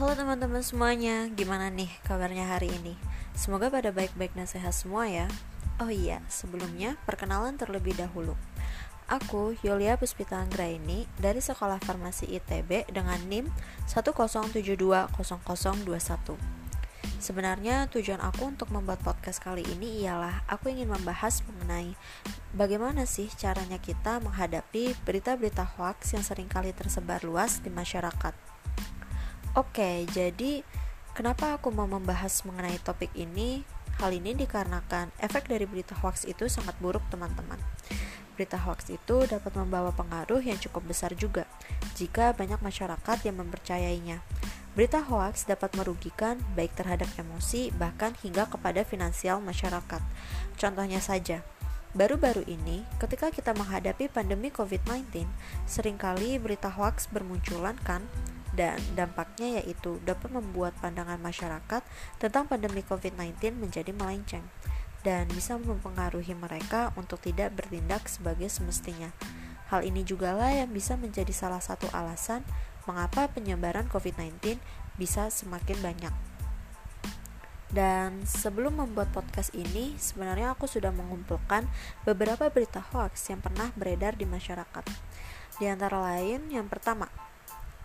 Halo teman-teman semuanya, gimana nih kabarnya hari ini? Semoga pada baik-baik dan sehat semua ya. Oh iya, sebelumnya perkenalan terlebih dahulu. Aku Yulia Puspita Anggraini dari Sekolah Farmasi ITB dengan NIM 10720021. Sebenarnya tujuan aku untuk membuat podcast kali ini ialah aku ingin membahas mengenai bagaimana sih caranya kita menghadapi berita-berita hoax yang sering kali tersebar luas di masyarakat. Oke, jadi kenapa aku mau membahas mengenai topik ini? Hal ini dikarenakan efek dari berita hoax itu sangat buruk, teman-teman. Berita hoax itu dapat membawa pengaruh yang cukup besar juga jika banyak masyarakat yang mempercayainya. Berita hoax dapat merugikan baik terhadap emosi bahkan hingga kepada finansial masyarakat. Contohnya saja, Baru-baru ini, ketika kita menghadapi pandemi COVID-19, sering kali berita hoax bermunculan kan dan dampaknya yaitu dapat membuat pandangan masyarakat tentang pandemi COVID-19 menjadi melenceng dan bisa mempengaruhi mereka untuk tidak bertindak sebagai semestinya. Hal ini juga lah yang bisa menjadi salah satu alasan mengapa penyebaran COVID-19 bisa semakin banyak. Dan sebelum membuat podcast ini, sebenarnya aku sudah mengumpulkan beberapa berita hoax yang pernah beredar di masyarakat. Di antara lain, yang pertama,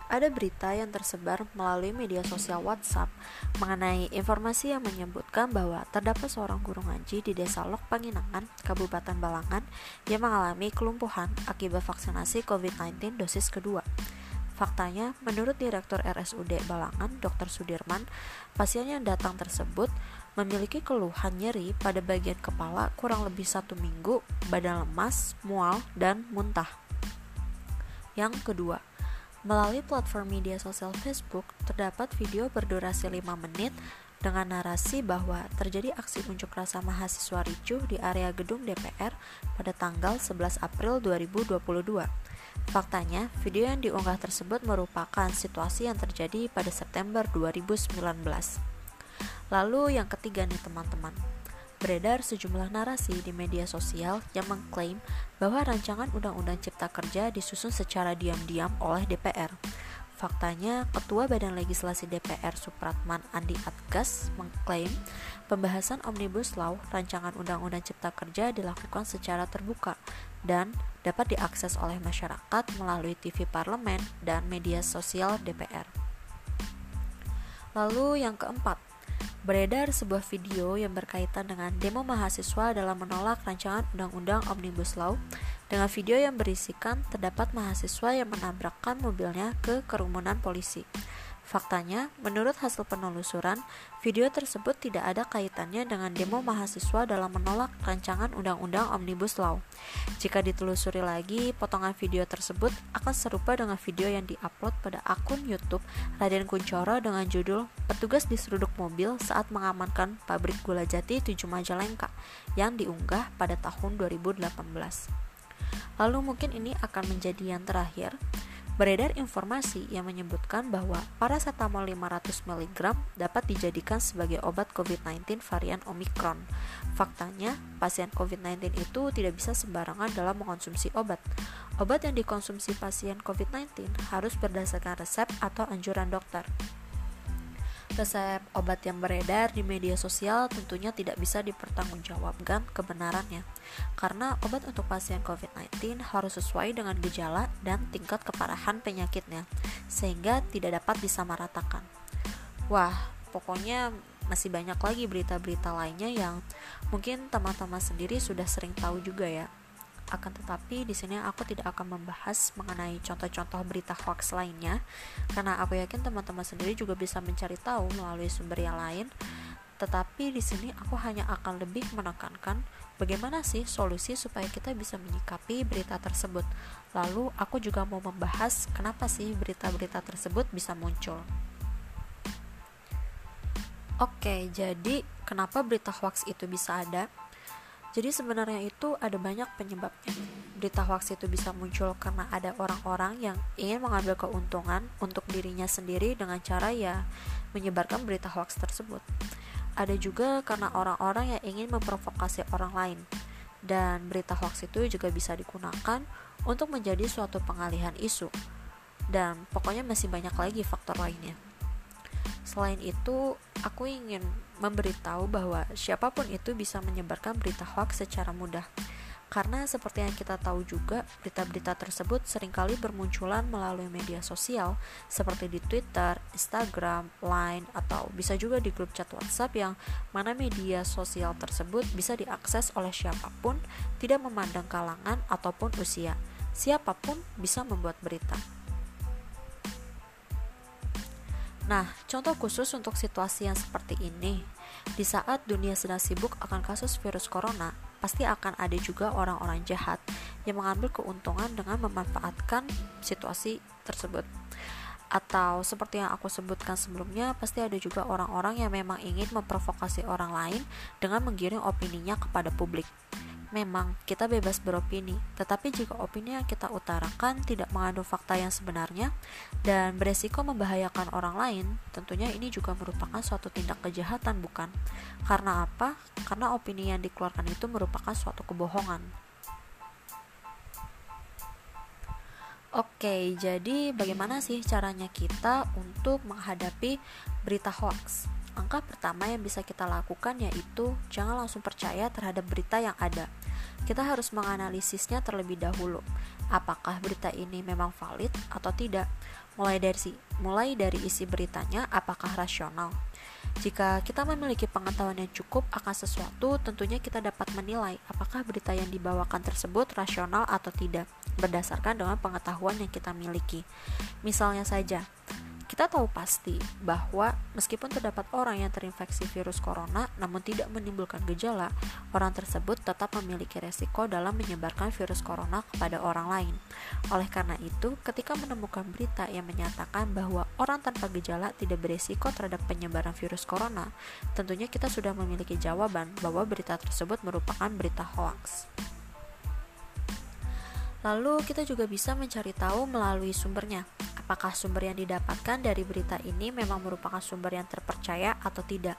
ada berita yang tersebar melalui media sosial WhatsApp mengenai informasi yang menyebutkan bahwa terdapat seorang guru ngaji di Desa Lok Panginangan, Kabupaten Balangan yang mengalami kelumpuhan akibat vaksinasi COVID-19 dosis kedua. Faktanya, menurut Direktur RSUD Balangan, Dr. Sudirman, pasien yang datang tersebut memiliki keluhan nyeri pada bagian kepala kurang lebih satu minggu, badan lemas, mual, dan muntah. Yang kedua, Melalui platform media sosial Facebook, terdapat video berdurasi 5 menit dengan narasi bahwa terjadi aksi unjuk rasa mahasiswa ricuh di area gedung DPR pada tanggal 11 April 2022. Faktanya, video yang diunggah tersebut merupakan situasi yang terjadi pada September 2019. Lalu yang ketiga nih teman-teman, Beredar sejumlah narasi di media sosial yang mengklaim bahwa rancangan Undang-Undang Cipta Kerja disusun secara diam-diam oleh DPR. Faktanya, Ketua Badan Legislasi DPR Supratman Andi Atgas mengklaim pembahasan Omnibus Law rancangan Undang-Undang Cipta Kerja dilakukan secara terbuka dan dapat diakses oleh masyarakat melalui TV parlemen dan media sosial DPR. Lalu yang keempat, Beredar sebuah video yang berkaitan dengan demo mahasiswa dalam menolak rancangan Undang-Undang Omnibus Law dengan video yang berisikan terdapat mahasiswa yang menabrakkan mobilnya ke kerumunan polisi. Faktanya, menurut hasil penelusuran, video tersebut tidak ada kaitannya dengan demo mahasiswa dalam menolak rancangan Undang-Undang Omnibus Law. Jika ditelusuri lagi, potongan video tersebut akan serupa dengan video yang diupload pada akun YouTube Raden Kuncoro dengan judul Petugas diseruduk mobil saat mengamankan pabrik gula jati 7 Majalengka yang diunggah pada tahun 2018. Lalu mungkin ini akan menjadi yang terakhir. Beredar informasi yang menyebutkan bahwa paracetamol 500 mg dapat dijadikan sebagai obat COVID-19 varian Omicron. Faktanya, pasien COVID-19 itu tidak bisa sembarangan dalam mengonsumsi obat. Obat yang dikonsumsi pasien COVID-19 harus berdasarkan resep atau anjuran dokter. Resep obat yang beredar di media sosial tentunya tidak bisa dipertanggungjawabkan kebenarannya, karena obat untuk pasien COVID-19 harus sesuai dengan gejala dan tingkat keparahan penyakitnya, sehingga tidak dapat disamaratakan. Wah, pokoknya masih banyak lagi berita-berita lainnya yang mungkin teman-teman sendiri sudah sering tahu juga ya akan tetapi di sini aku tidak akan membahas mengenai contoh-contoh berita hoax lainnya karena aku yakin teman-teman sendiri juga bisa mencari tahu melalui sumber yang lain. Tetapi di sini aku hanya akan lebih menekankan bagaimana sih solusi supaya kita bisa menyikapi berita tersebut. Lalu aku juga mau membahas kenapa sih berita-berita tersebut bisa muncul. Oke, jadi kenapa berita hoax itu bisa ada? Jadi sebenarnya itu ada banyak penyebabnya. Berita hoax itu bisa muncul karena ada orang-orang yang ingin mengambil keuntungan untuk dirinya sendiri dengan cara ya menyebarkan berita hoax tersebut. Ada juga karena orang-orang yang ingin memprovokasi orang lain. Dan berita hoax itu juga bisa digunakan untuk menjadi suatu pengalihan isu. Dan pokoknya masih banyak lagi faktor lainnya. Selain itu, aku ingin memberitahu bahwa siapa pun itu bisa menyebarkan berita hoax secara mudah. Karena seperti yang kita tahu juga, berita-berita tersebut sering kali bermunculan melalui media sosial seperti di Twitter, Instagram, Line, atau bisa juga di grup chat WhatsApp yang mana media sosial tersebut bisa diakses oleh siapa pun, tidak memandang kalangan ataupun usia. Siapa pun bisa membuat berita. Nah, contoh khusus untuk situasi yang seperti ini, di saat dunia sedang sibuk akan kasus virus corona, pasti akan ada juga orang-orang jahat yang mengambil keuntungan dengan memanfaatkan situasi tersebut. Atau seperti yang aku sebutkan sebelumnya, pasti ada juga orang-orang yang memang ingin memprovokasi orang lain dengan menggiring opininya kepada publik. Memang kita bebas beropini, tetapi jika opini yang kita utarakan tidak mengandung fakta yang sebenarnya dan beresiko membahayakan orang lain, tentunya ini juga merupakan suatu tindak kejahatan, bukan? Karena apa? Karena opini yang dikeluarkan itu merupakan suatu kebohongan. Oke, jadi bagaimana sih caranya kita untuk menghadapi berita hoax? Langkah pertama yang bisa kita lakukan yaitu jangan langsung percaya terhadap berita yang ada. Kita harus menganalisisnya terlebih dahulu. Apakah berita ini memang valid atau tidak? Mulai dari mulai dari isi beritanya apakah rasional. Jika kita memiliki pengetahuan yang cukup akan sesuatu, tentunya kita dapat menilai apakah berita yang dibawakan tersebut rasional atau tidak berdasarkan dengan pengetahuan yang kita miliki. Misalnya saja, kita tahu pasti bahwa meskipun terdapat orang yang terinfeksi virus corona namun tidak menimbulkan gejala, orang tersebut tetap memiliki resiko dalam menyebarkan virus corona kepada orang lain. Oleh karena itu, ketika menemukan berita yang menyatakan bahwa orang tanpa gejala tidak beresiko terhadap penyebaran virus corona, tentunya kita sudah memiliki jawaban bahwa berita tersebut merupakan berita hoax. Lalu kita juga bisa mencari tahu melalui sumbernya apakah sumber yang didapatkan dari berita ini memang merupakan sumber yang terpercaya atau tidak.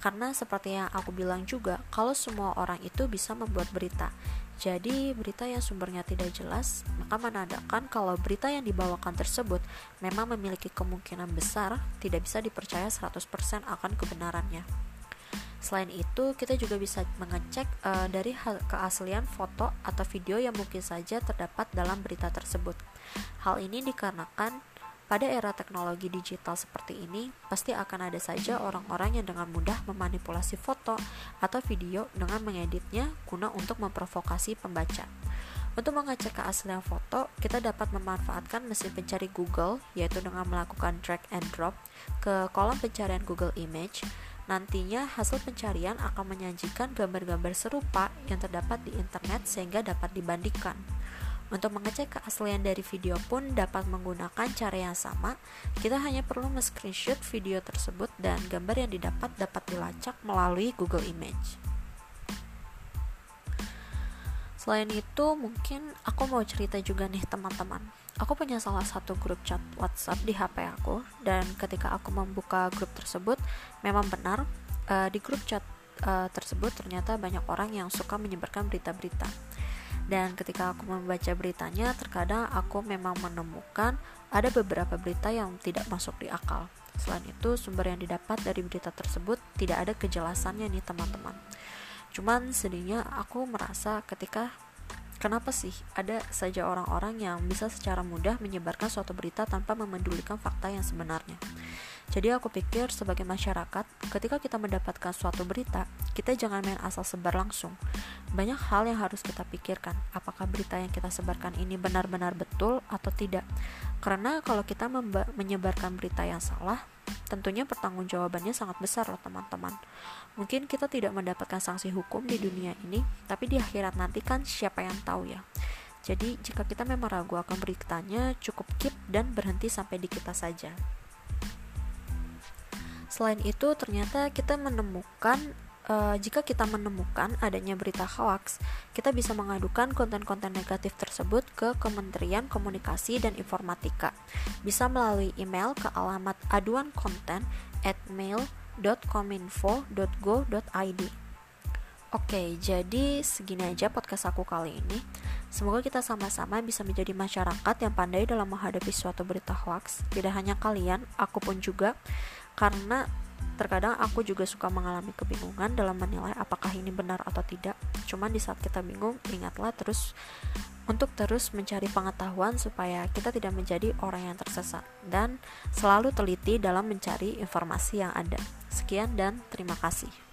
Karena seperti yang aku bilang juga, kalau semua orang itu bisa membuat berita. Jadi, berita yang sumbernya tidak jelas, maka menandakan kalau berita yang dibawakan tersebut memang memiliki kemungkinan besar tidak bisa dipercaya 100% akan kebenarannya. Selain itu, kita juga bisa mengecek uh, dari keaslian foto atau video yang mungkin saja terdapat dalam berita tersebut. Hal ini dikarenakan pada era teknologi digital seperti ini, pasti akan ada saja orang-orang yang dengan mudah memanipulasi foto atau video dengan mengeditnya guna untuk memprovokasi pembaca. Untuk mengecek keaslian foto, kita dapat memanfaatkan mesin pencari Google, yaitu dengan melakukan drag and drop ke kolom pencarian Google Image Nantinya hasil pencarian akan menyajikan gambar-gambar serupa yang terdapat di internet sehingga dapat dibandingkan. Untuk mengecek keaslian dari video pun dapat menggunakan cara yang sama. Kita hanya perlu men-screenshot video tersebut dan gambar yang didapat dapat dilacak melalui Google Image. Selain itu, mungkin aku mau cerita juga nih teman-teman. Aku punya salah satu grup chat WhatsApp di HP aku dan ketika aku membuka grup tersebut, memang benar uh, di grup chat uh, tersebut ternyata banyak orang yang suka menyebarkan berita-berita. Dan ketika aku membaca beritanya, terkadang aku memang menemukan ada beberapa berita yang tidak masuk di akal. Selain itu, sumber yang didapat dari berita tersebut tidak ada kejelasannya nih teman-teman. Cuman sedihnya aku merasa ketika kenapa sih ada saja orang-orang yang bisa secara mudah menyebarkan suatu berita tanpa memedulikan fakta yang sebenarnya. Jadi aku pikir sebagai masyarakat, ketika kita mendapatkan suatu berita, kita jangan main asal sebar langsung. Banyak hal yang harus kita pikirkan, apakah berita yang kita sebarkan ini benar-benar betul atau tidak. Karena kalau kita menyebarkan berita yang salah, tentunya pertanggungjawabannya sangat besar loh teman-teman. Mungkin kita tidak mendapatkan sanksi hukum di dunia ini, tapi di akhirat nanti kan siapa yang tahu ya. Jadi jika kita memang ragu akan beritanya, cukup keep dan berhenti sampai di kita saja. Selain itu, ternyata kita menemukan uh, jika kita menemukan adanya berita hoax, kita bisa mengadukan konten-konten negatif tersebut ke Kementerian Komunikasi dan Informatika. Bisa melalui email ke alamat aduan konten at mail www.kominfo.go.id Oke, jadi segini aja podcast aku kali ini. Semoga kita sama-sama bisa menjadi masyarakat yang pandai dalam menghadapi suatu berita hoax. Tidak hanya kalian, aku pun juga. Karena terkadang aku juga suka mengalami kebingungan dalam menilai apakah ini benar atau tidak. Cuman di saat kita bingung ingatlah terus untuk terus mencari pengetahuan supaya kita tidak menjadi orang yang tersesat dan selalu teliti dalam mencari informasi yang ada. Sekian dan terima kasih